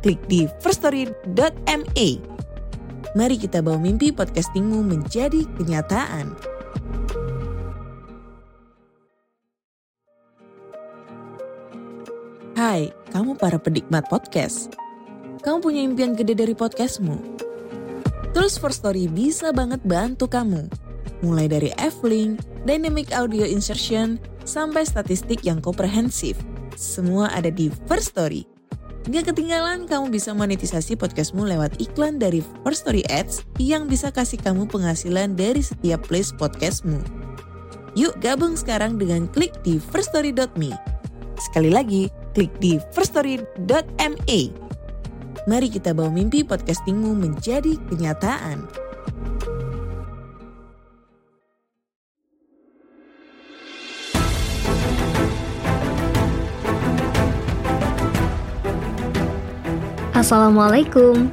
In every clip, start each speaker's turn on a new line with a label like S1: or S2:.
S1: klik di firststory.me. Mari kita bawa mimpi podcastingmu menjadi kenyataan. Hai, kamu para penikmat podcast. Kamu punya impian gede dari podcastmu? Terus First Story bisa banget bantu kamu. Mulai dari F-Link, Dynamic Audio Insertion, sampai statistik yang komprehensif. Semua ada di First Story. Gak ketinggalan kamu bisa monetisasi podcastmu lewat iklan dari First Story Ads yang bisa kasih kamu penghasilan dari setiap place podcastmu. Yuk gabung sekarang dengan klik di firststory.me. Sekali lagi, klik di firststory.me. Mari kita bawa mimpi podcastingmu menjadi kenyataan.
S2: Assalamualaikum.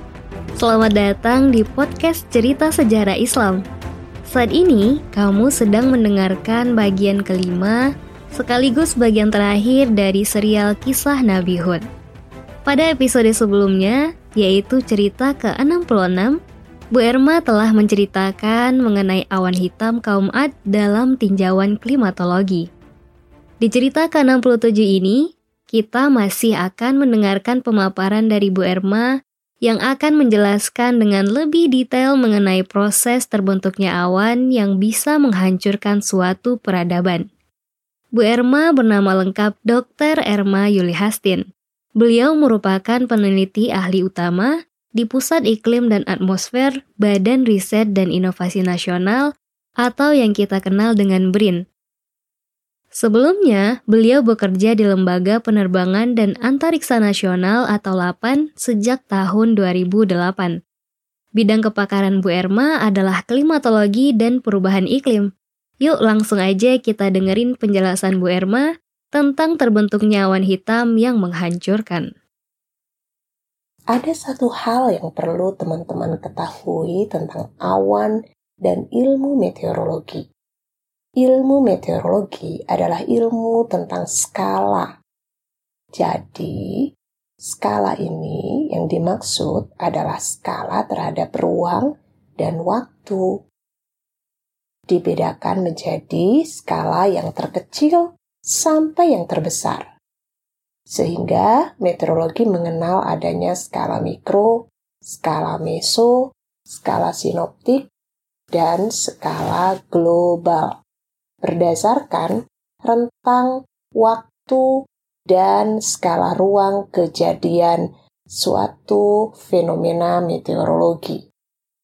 S2: Selamat datang di podcast cerita sejarah Islam. Saat ini kamu sedang mendengarkan bagian kelima Sekaligus bagian terakhir dari serial kisah Nabi Hud. Pada episode sebelumnya Yaitu cerita ke-66 Bu Erma telah menceritakan mengenai awan hitam kaum Ad dalam tinjauan klimatologi. Di cerita ke-67 ini kita masih akan mendengarkan pemaparan dari Bu Erma yang akan menjelaskan dengan lebih detail mengenai proses terbentuknya awan yang bisa menghancurkan suatu peradaban. Bu Erma bernama lengkap Dr. Erma Yuli Hastin. Beliau merupakan peneliti ahli utama di Pusat Iklim dan Atmosfer Badan Riset dan Inovasi Nasional atau yang kita kenal dengan BRIN Sebelumnya, beliau bekerja di Lembaga Penerbangan dan Antariksa Nasional atau LAPAN sejak tahun 2008. Bidang kepakaran Bu Erma adalah klimatologi dan perubahan iklim. Yuk langsung aja kita dengerin penjelasan Bu Erma tentang terbentuknya awan hitam yang menghancurkan.
S3: Ada satu hal yang perlu teman-teman ketahui tentang awan dan ilmu meteorologi ilmu meteorologi adalah ilmu tentang skala. Jadi, skala ini yang dimaksud adalah skala terhadap ruang dan waktu. Dibedakan menjadi skala yang terkecil sampai yang terbesar. Sehingga meteorologi mengenal adanya skala mikro, skala meso, skala sinoptik, dan skala global berdasarkan rentang waktu dan skala ruang kejadian suatu fenomena meteorologi.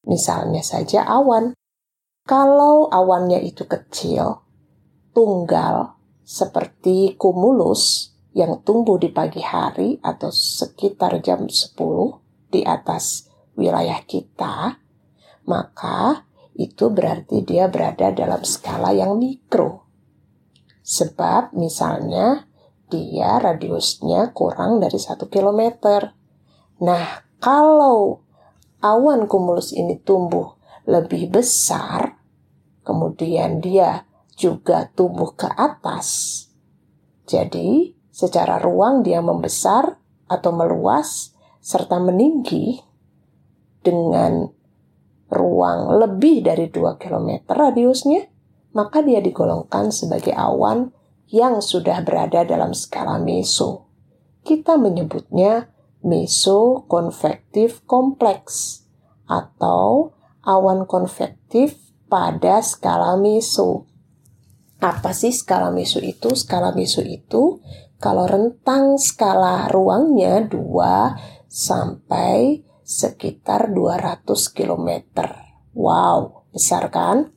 S3: Misalnya saja awan. Kalau awannya itu kecil, tunggal, seperti kumulus yang tumbuh di pagi hari atau sekitar jam 10 di atas wilayah kita, maka itu berarti dia berada dalam skala yang mikro. Sebab misalnya dia radiusnya kurang dari satu kilometer. Nah, kalau awan kumulus ini tumbuh lebih besar, kemudian dia juga tumbuh ke atas. Jadi, secara ruang dia membesar atau meluas serta meninggi dengan ruang lebih dari 2 km radiusnya, maka dia digolongkan sebagai awan yang sudah berada dalam skala meso. Kita menyebutnya mesokonvektif kompleks atau awan konvektif pada skala meso. Apa sih skala meso itu? Skala meso itu kalau rentang skala ruangnya 2 sampai sekitar 200 km. Wow, besar kan?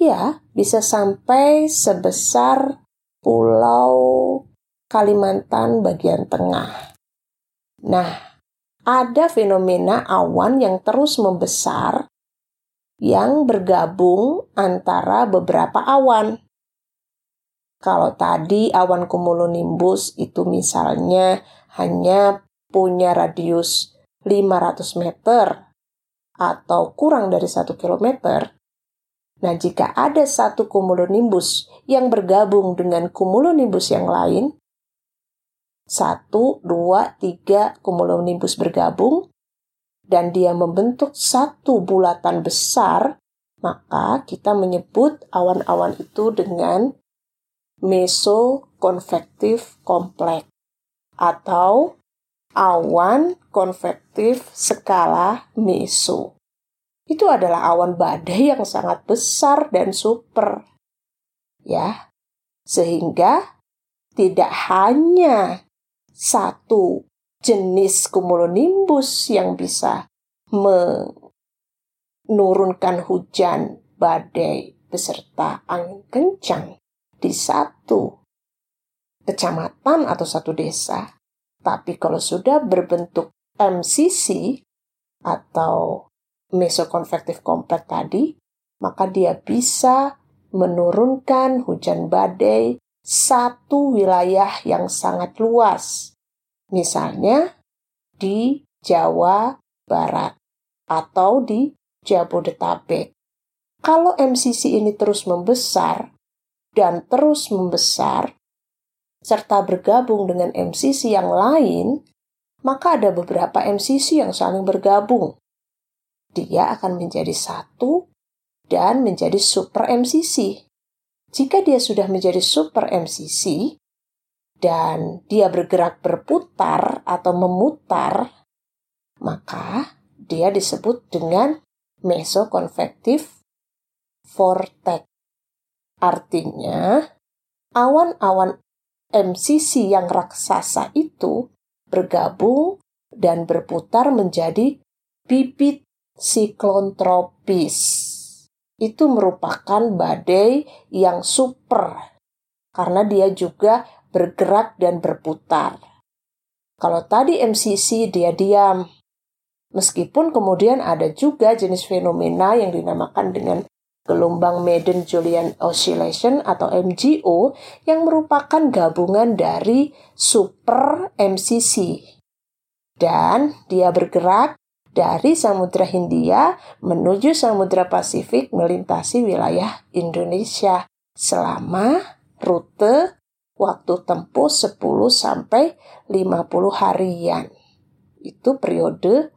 S3: Ya, bisa sampai sebesar pulau Kalimantan bagian tengah. Nah, ada fenomena awan yang terus membesar yang bergabung antara beberapa awan. Kalau tadi awan cumulonimbus itu misalnya hanya punya radius 500 meter atau kurang dari 1 kilometer, Nah, jika ada satu cumulonimbus yang bergabung dengan cumulonimbus yang lain, satu, dua, tiga cumulonimbus bergabung, dan dia membentuk satu bulatan besar, maka kita menyebut awan-awan itu dengan mesokonvektif kompleks atau awan konvektif skala meso. Itu adalah awan badai yang sangat besar dan super. Ya. Sehingga tidak hanya satu jenis cumulonimbus yang bisa menurunkan hujan badai beserta angin kencang di satu kecamatan atau satu desa. Tapi kalau sudah berbentuk MCC atau mesokonvektif kompleks tadi, maka dia bisa menurunkan hujan badai satu wilayah yang sangat luas. Misalnya di Jawa Barat atau di Jabodetabek. Kalau MCC ini terus membesar dan terus membesar, serta bergabung dengan MCC yang lain, maka ada beberapa MCC yang saling bergabung. Dia akan menjadi satu dan menjadi super MCC. Jika dia sudah menjadi super MCC dan dia bergerak berputar atau memutar, maka dia disebut dengan mesokonvektif vortex. Artinya, awan-awan MCC yang raksasa itu bergabung dan berputar menjadi bibit siklon tropis itu merupakan badai yang super karena dia juga bergerak dan berputar. Kalau tadi MCC dia diam, meskipun kemudian ada juga jenis fenomena yang dinamakan dengan gelombang Madden-Julian Oscillation atau MGO yang merupakan gabungan dari super MCC. Dan dia bergerak dari Samudra Hindia menuju Samudra Pasifik melintasi wilayah Indonesia selama rute waktu tempuh 10 sampai 50 harian. Itu periode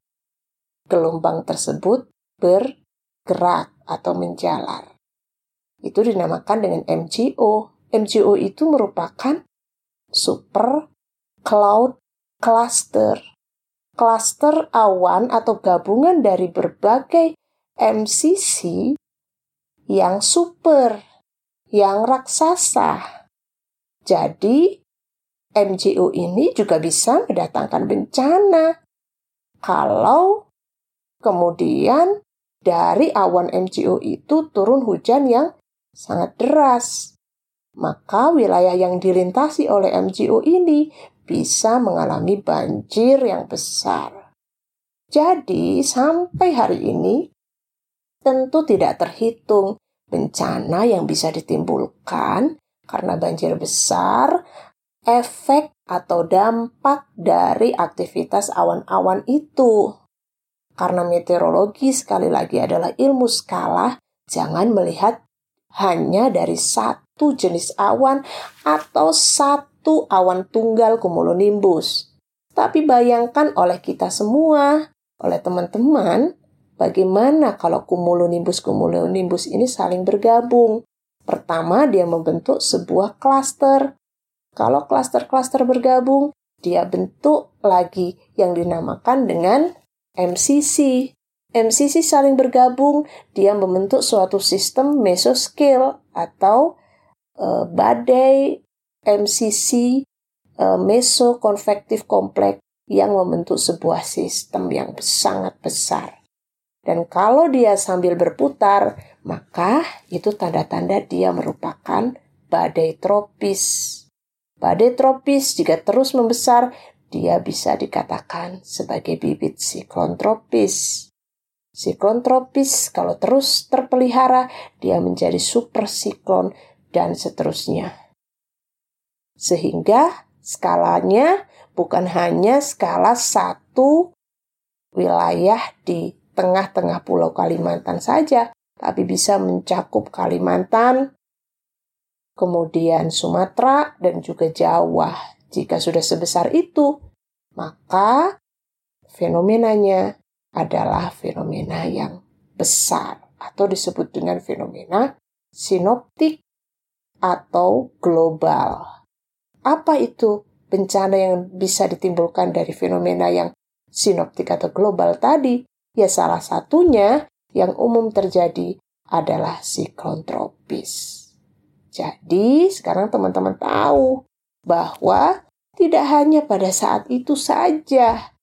S3: gelombang tersebut bergerak atau menjalar. Itu dinamakan dengan MGO. MGO itu merupakan super cloud cluster klaster awan atau gabungan dari berbagai MCC yang super, yang raksasa. Jadi, MGO ini juga bisa mendatangkan bencana. Kalau kemudian dari awan MGO itu turun hujan yang sangat deras, maka wilayah yang dilintasi oleh MGO ini bisa mengalami banjir yang besar. Jadi, sampai hari ini tentu tidak terhitung bencana yang bisa ditimbulkan karena banjir besar, efek atau dampak dari aktivitas awan-awan itu. Karena meteorologi sekali lagi adalah ilmu skala, jangan melihat hanya dari satu jenis awan atau satu awan tunggal cumulonimbus. Tapi bayangkan oleh kita semua, oleh teman-teman, bagaimana kalau cumulonimbus-cumulonimbus ini saling bergabung. Pertama, dia membentuk sebuah klaster. Kalau klaster-klaster bergabung, dia bentuk lagi yang dinamakan dengan MCC. MCC saling bergabung, dia membentuk suatu sistem mesoscale atau uh, badai MCC uh, mesokonvektif kompleks yang membentuk sebuah sistem yang sangat besar. Dan kalau dia sambil berputar, maka itu tanda-tanda dia merupakan badai tropis. Badai tropis jika terus membesar, dia bisa dikatakan sebagai bibit siklon tropis. Siklon tropis kalau terus terpelihara, dia menjadi super siklon dan seterusnya. Sehingga skalanya bukan hanya skala satu wilayah di tengah-tengah pulau Kalimantan saja, tapi bisa mencakup Kalimantan, kemudian Sumatera, dan juga Jawa. Jika sudah sebesar itu, maka fenomenanya adalah fenomena yang besar atau disebut dengan fenomena sinoptik atau global. Apa itu bencana yang bisa ditimbulkan dari fenomena yang sinoptik atau global tadi? Ya salah satunya yang umum terjadi adalah siklon tropis. Jadi sekarang teman-teman tahu bahwa tidak hanya pada saat itu saja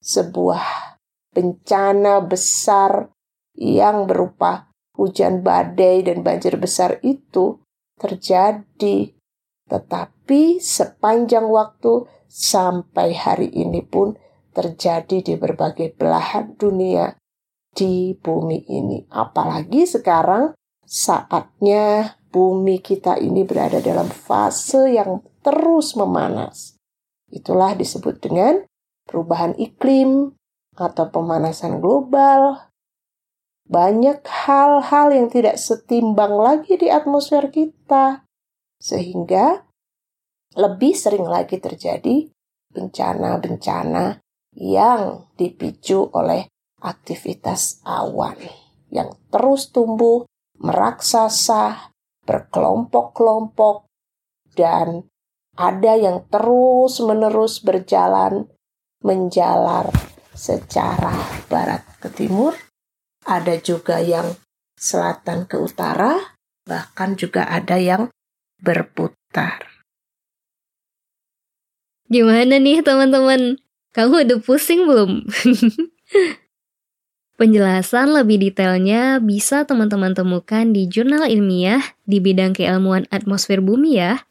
S3: sebuah bencana besar yang berupa hujan badai dan banjir besar itu terjadi, tetapi sepanjang waktu sampai hari ini pun terjadi di berbagai belahan dunia di bumi ini. Apalagi sekarang saatnya bumi kita ini berada dalam fase yang terus memanas. Itulah disebut dengan perubahan iklim atau pemanasan global. Banyak hal-hal yang tidak setimbang lagi di atmosfer kita, sehingga lebih sering lagi terjadi bencana-bencana yang dipicu oleh aktivitas awan yang terus tumbuh, meraksasa, berkelompok-kelompok, dan ada yang terus-menerus berjalan menjalar secara barat ke timur, ada juga yang selatan ke utara, bahkan juga ada yang berputar.
S2: Gimana nih teman-teman? Kamu udah pusing belum? Penjelasan lebih detailnya bisa teman-teman temukan di jurnal ilmiah di bidang keilmuan atmosfer bumi ya.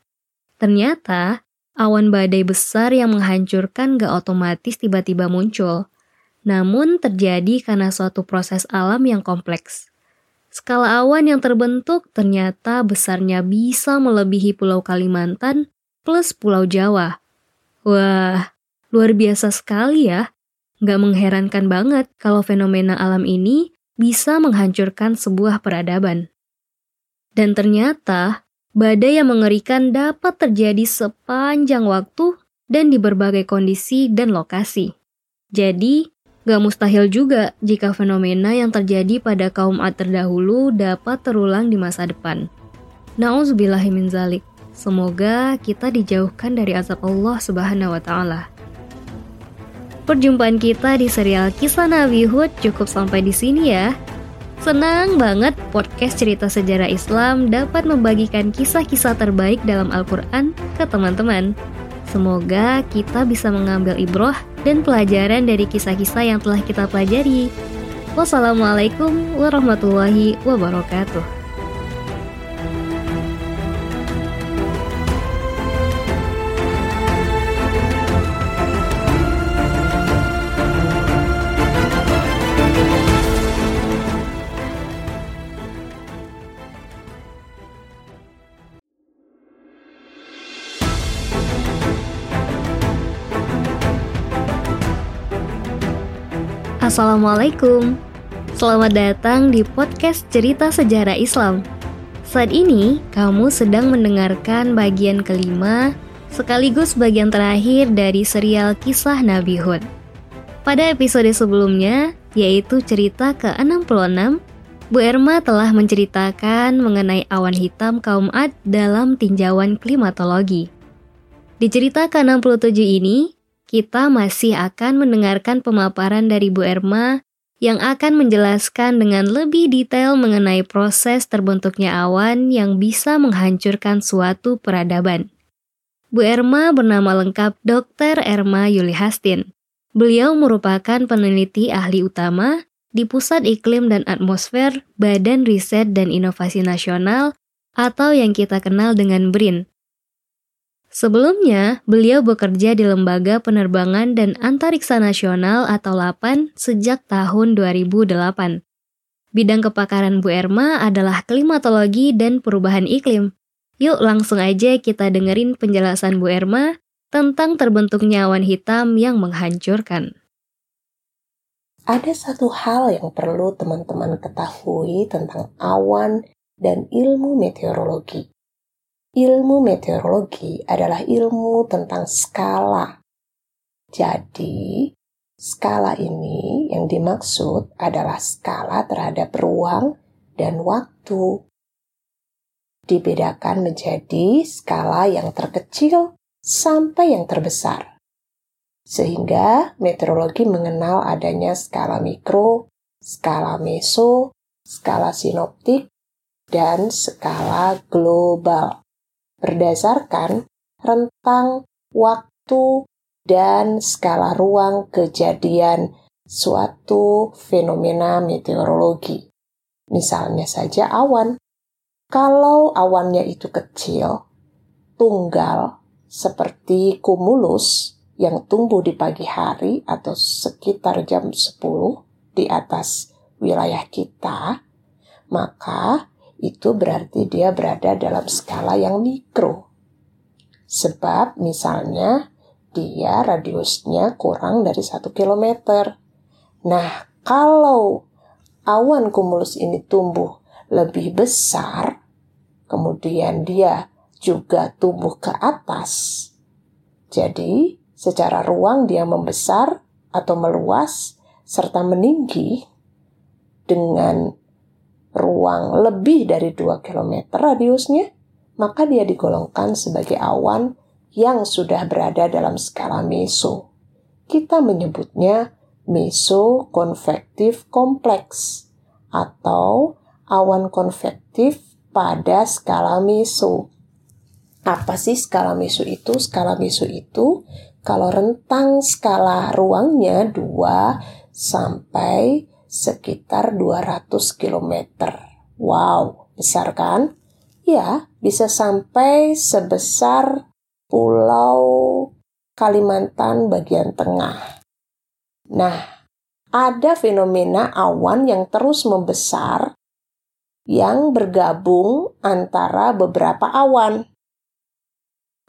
S2: Ternyata, awan badai besar yang menghancurkan gak otomatis tiba-tiba muncul. Namun terjadi karena suatu proses alam yang kompleks. Skala awan yang terbentuk ternyata besarnya bisa melebihi Pulau Kalimantan plus Pulau Jawa. Wah, Luar biasa sekali ya. Nggak mengherankan banget kalau fenomena alam ini bisa menghancurkan sebuah peradaban. Dan ternyata, badai yang mengerikan dapat terjadi sepanjang waktu dan di berbagai kondisi dan lokasi. Jadi, gak mustahil juga jika fenomena yang terjadi pada kaum Ad terdahulu dapat terulang di masa depan. Nauzubillahiminzalik. Semoga kita dijauhkan dari azab Allah Subhanahu wa taala. Perjumpaan kita di serial Kisah Nabi Hud cukup sampai di sini ya. Senang banget podcast cerita sejarah Islam dapat membagikan kisah-kisah terbaik dalam Al-Quran ke teman-teman. Semoga kita bisa mengambil ibroh dan pelajaran dari kisah-kisah yang telah kita pelajari. Wassalamualaikum warahmatullahi wabarakatuh. Assalamualaikum. Selamat datang di podcast Cerita Sejarah Islam. Saat ini, kamu sedang mendengarkan bagian kelima sekaligus bagian terakhir dari serial kisah Nabi Hud. Pada episode sebelumnya, yaitu cerita ke-66, Bu Erma telah menceritakan mengenai awan hitam kaum Ad dalam tinjauan klimatologi. Di cerita ke-67 ini, kita masih akan mendengarkan pemaparan dari Bu Erma yang akan menjelaskan dengan lebih detail mengenai proses terbentuknya awan yang bisa menghancurkan suatu peradaban. Bu Erma bernama lengkap Dr. Erma Yuli Hastin. Beliau merupakan peneliti ahli utama di Pusat Iklim dan Atmosfer Badan Riset dan Inovasi Nasional atau yang kita kenal dengan BRIN Sebelumnya, beliau bekerja di Lembaga Penerbangan dan Antariksa Nasional atau LAPAN sejak tahun 2008. Bidang kepakaran Bu Erma adalah klimatologi dan perubahan iklim. Yuk langsung aja kita dengerin penjelasan Bu Erma tentang terbentuknya awan hitam yang menghancurkan.
S3: Ada satu hal yang perlu teman-teman ketahui tentang awan dan ilmu meteorologi. Ilmu meteorologi adalah ilmu tentang skala. Jadi, skala ini yang dimaksud adalah skala terhadap ruang dan waktu. Dibedakan menjadi skala yang terkecil sampai yang terbesar. Sehingga meteorologi mengenal adanya skala mikro, skala meso, skala sinoptik, dan skala global berdasarkan rentang waktu dan skala ruang kejadian suatu fenomena meteorologi. Misalnya saja awan. Kalau awannya itu kecil, tunggal, seperti kumulus yang tumbuh di pagi hari atau sekitar jam 10 di atas wilayah kita, maka itu berarti dia berada dalam skala yang mikro. Sebab misalnya dia radiusnya kurang dari satu kilometer. Nah, kalau awan kumulus ini tumbuh lebih besar, kemudian dia juga tumbuh ke atas. Jadi, secara ruang dia membesar atau meluas serta meninggi dengan ruang lebih dari 2 km radiusnya, maka dia digolongkan sebagai awan yang sudah berada dalam skala meso. Kita menyebutnya mesokonvektif kompleks atau awan konvektif pada skala meso. Apa sih skala meso itu? Skala meso itu kalau rentang skala ruangnya 2 sampai sekitar 200 km. Wow, besar kan? Ya, bisa sampai sebesar pulau Kalimantan bagian tengah. Nah, ada fenomena awan yang terus membesar yang bergabung antara beberapa awan.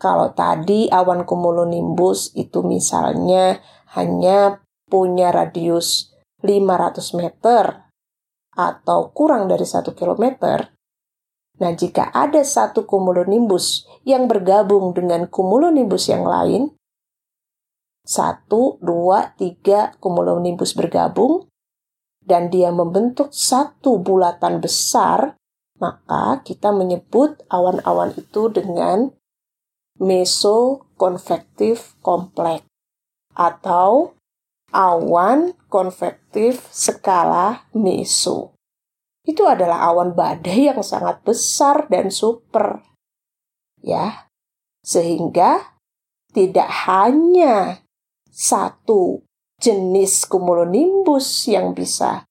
S3: Kalau tadi awan cumulonimbus itu misalnya hanya punya radius 500 meter atau kurang dari 1 kilometer, Nah, jika ada satu cumulonimbus yang bergabung dengan cumulonimbus yang lain, satu, dua, tiga cumulonimbus bergabung, dan dia membentuk satu bulatan besar, maka kita menyebut awan-awan itu dengan mesokonvektif kompleks atau awan konvektif skala meso. Itu adalah awan badai yang sangat besar dan super. Ya. Sehingga tidak hanya satu jenis cumulonimbus yang bisa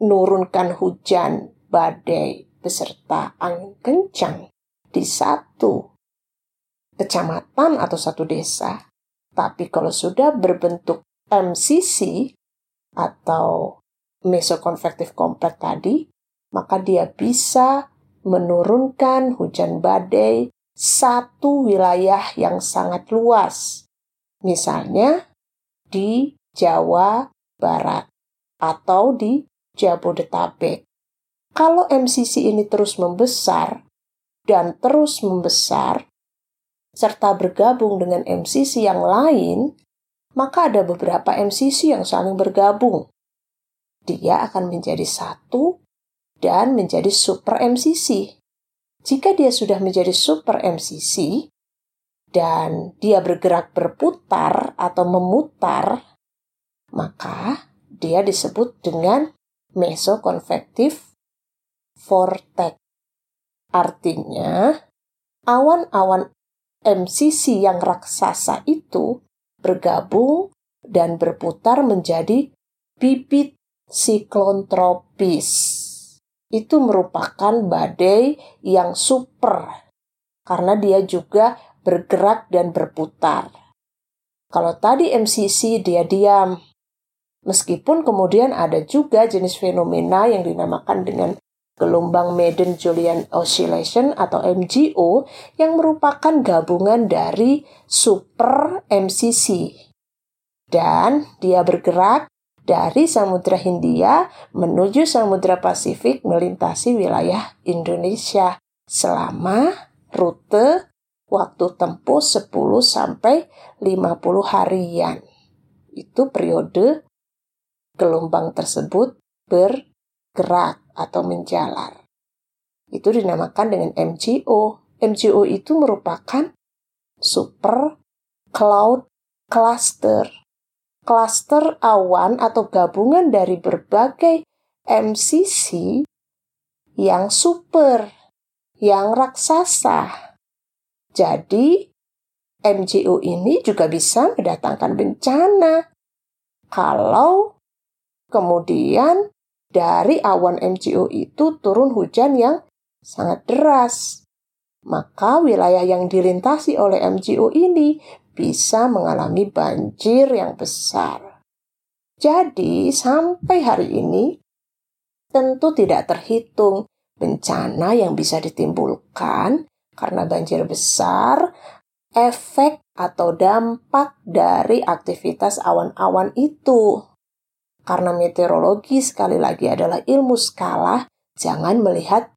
S3: menurunkan hujan badai beserta angin kencang di satu kecamatan atau satu desa, tapi kalau sudah berbentuk MCC atau mesokonvektif kompleks tadi, maka dia bisa menurunkan hujan badai satu wilayah yang sangat luas. Misalnya di Jawa Barat atau di Jabodetabek. Kalau MCC ini terus membesar dan terus membesar, serta bergabung dengan MCC yang lain, maka ada beberapa MCC yang saling bergabung. Dia akan menjadi satu dan menjadi super MCC. Jika dia sudah menjadi super MCC dan dia bergerak berputar atau memutar, maka dia disebut dengan mesokonvektif vortex. Artinya, awan-awan MCC yang raksasa itu bergabung dan berputar menjadi bibit siklon tropis. Itu merupakan badai yang super karena dia juga bergerak dan berputar. Kalau tadi MCC dia diam, meskipun kemudian ada juga jenis fenomena yang dinamakan dengan gelombang Madden-Julian Oscillation atau MGO yang merupakan gabungan dari super MCC. Dan dia bergerak dari Samudra Hindia menuju Samudra Pasifik melintasi wilayah Indonesia selama rute waktu tempuh 10 sampai 50 harian. Itu periode gelombang tersebut bergerak atau menjalar. Itu dinamakan dengan MGO. MGO itu merupakan super cloud cluster. Cluster awan atau gabungan dari berbagai MCC yang super, yang raksasa. Jadi, MGO ini juga bisa mendatangkan bencana. Kalau kemudian dari awan MCO itu turun hujan yang sangat deras. Maka wilayah yang dilintasi oleh MCO ini bisa mengalami banjir yang besar. Jadi, sampai hari ini tentu tidak terhitung bencana yang bisa ditimbulkan karena banjir besar, efek atau dampak dari aktivitas awan-awan itu. Karena meteorologi sekali lagi adalah ilmu skala, jangan melihat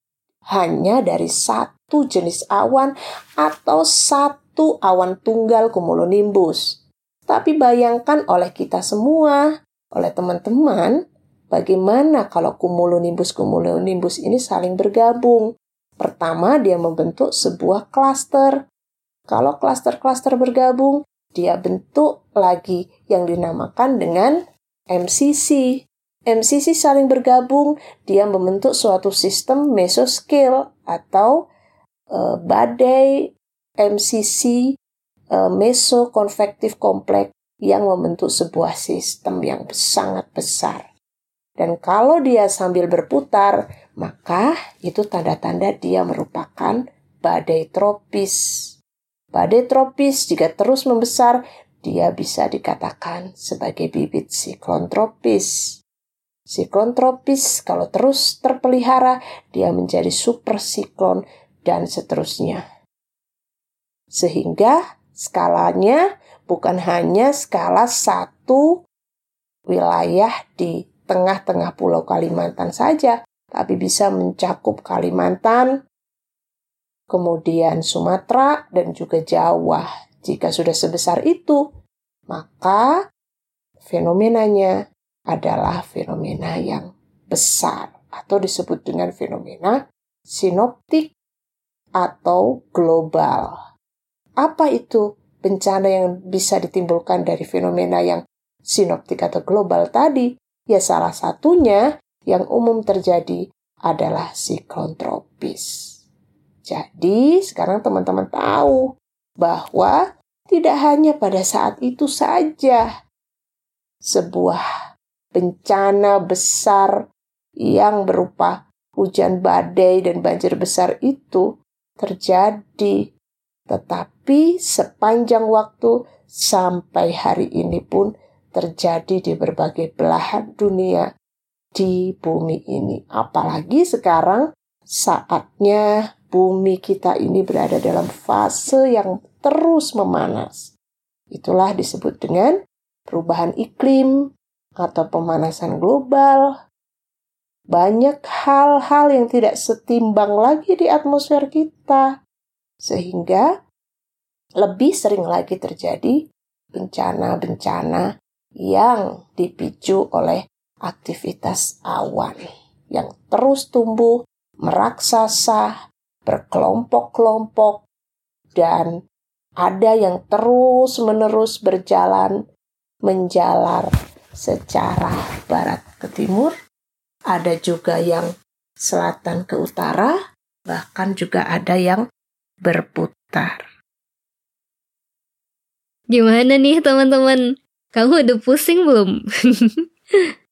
S3: hanya dari satu jenis awan atau satu awan tunggal cumulonimbus. Tapi bayangkan oleh kita semua, oleh teman-teman, bagaimana kalau cumulonimbus-cumulonimbus ini saling bergabung. Pertama, dia membentuk sebuah klaster. Kalau klaster-klaster bergabung, dia bentuk lagi yang dinamakan dengan MCC. MCC saling bergabung, dia membentuk suatu sistem mesoscale atau uh, badai MCC uh, mesoconvective complex yang membentuk sebuah sistem yang sangat besar. Dan kalau dia sambil berputar, maka itu tanda-tanda dia merupakan badai tropis. Badai tropis jika terus membesar, dia bisa dikatakan sebagai bibit siklon tropis. Siklon tropis kalau terus terpelihara, dia menjadi super siklon dan seterusnya. Sehingga skalanya bukan hanya skala satu wilayah di tengah-tengah pulau Kalimantan saja, tapi bisa mencakup Kalimantan, kemudian Sumatera, dan juga Jawa. Jika sudah sebesar itu, maka fenomenanya adalah fenomena yang besar atau disebut dengan fenomena sinoptik atau global. Apa itu bencana yang bisa ditimbulkan dari fenomena yang sinoptik atau global tadi? Ya salah satunya yang umum terjadi adalah siklon tropis. Jadi sekarang teman-teman tahu bahwa tidak hanya pada saat itu saja sebuah bencana besar yang berupa hujan badai dan banjir besar itu terjadi, tetapi sepanjang waktu sampai hari ini pun terjadi di berbagai belahan dunia di bumi ini. Apalagi sekarang saatnya bumi kita ini berada dalam fase yang terus memanas. Itulah disebut dengan perubahan iklim atau pemanasan global. Banyak hal-hal yang tidak setimbang lagi di atmosfer kita, sehingga lebih sering lagi terjadi bencana-bencana yang dipicu oleh aktivitas awan yang terus tumbuh, meraksasa, berkelompok-kelompok, dan ada yang terus-menerus berjalan menjalar secara barat ke timur, ada juga yang selatan ke utara, bahkan juga ada yang berputar.
S2: Gimana nih teman-teman? Kamu udah pusing belum?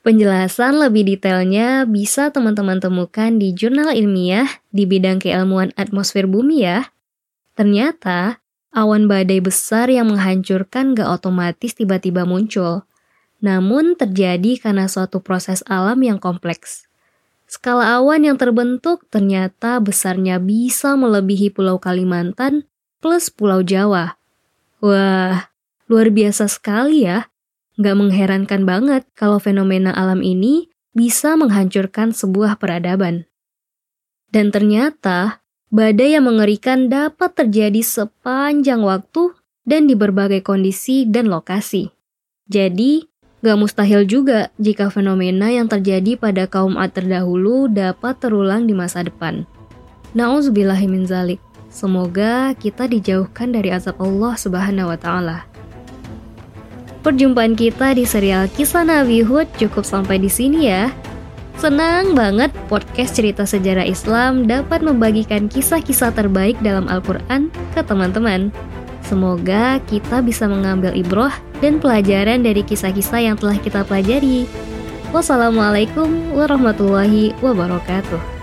S2: Penjelasan lebih detailnya bisa teman-teman temukan di jurnal ilmiah di bidang keilmuan atmosfer bumi ya. Ternyata, awan badai besar yang menghancurkan gak otomatis tiba-tiba muncul. Namun terjadi karena suatu proses alam yang kompleks. Skala awan yang terbentuk ternyata besarnya bisa melebihi Pulau Kalimantan plus Pulau Jawa. Wah, luar biasa sekali ya. Gak mengherankan banget kalau fenomena alam ini bisa menghancurkan sebuah peradaban. Dan ternyata, badai yang mengerikan dapat terjadi sepanjang waktu dan di berbagai kondisi dan lokasi. Jadi, gak mustahil juga jika fenomena yang terjadi pada kaum Ad terdahulu dapat terulang di masa depan. Nauzubillahiminzalik. Semoga kita dijauhkan dari azab Allah Subhanahu wa taala. Perjumpaan kita di serial Kisah Nabi Hud cukup sampai di sini ya. Senang banget podcast cerita sejarah Islam dapat membagikan kisah-kisah terbaik dalam Al-Quran ke teman-teman. Semoga kita bisa mengambil ibroh dan pelajaran dari kisah-kisah yang telah kita pelajari. Wassalamualaikum warahmatullahi wabarakatuh.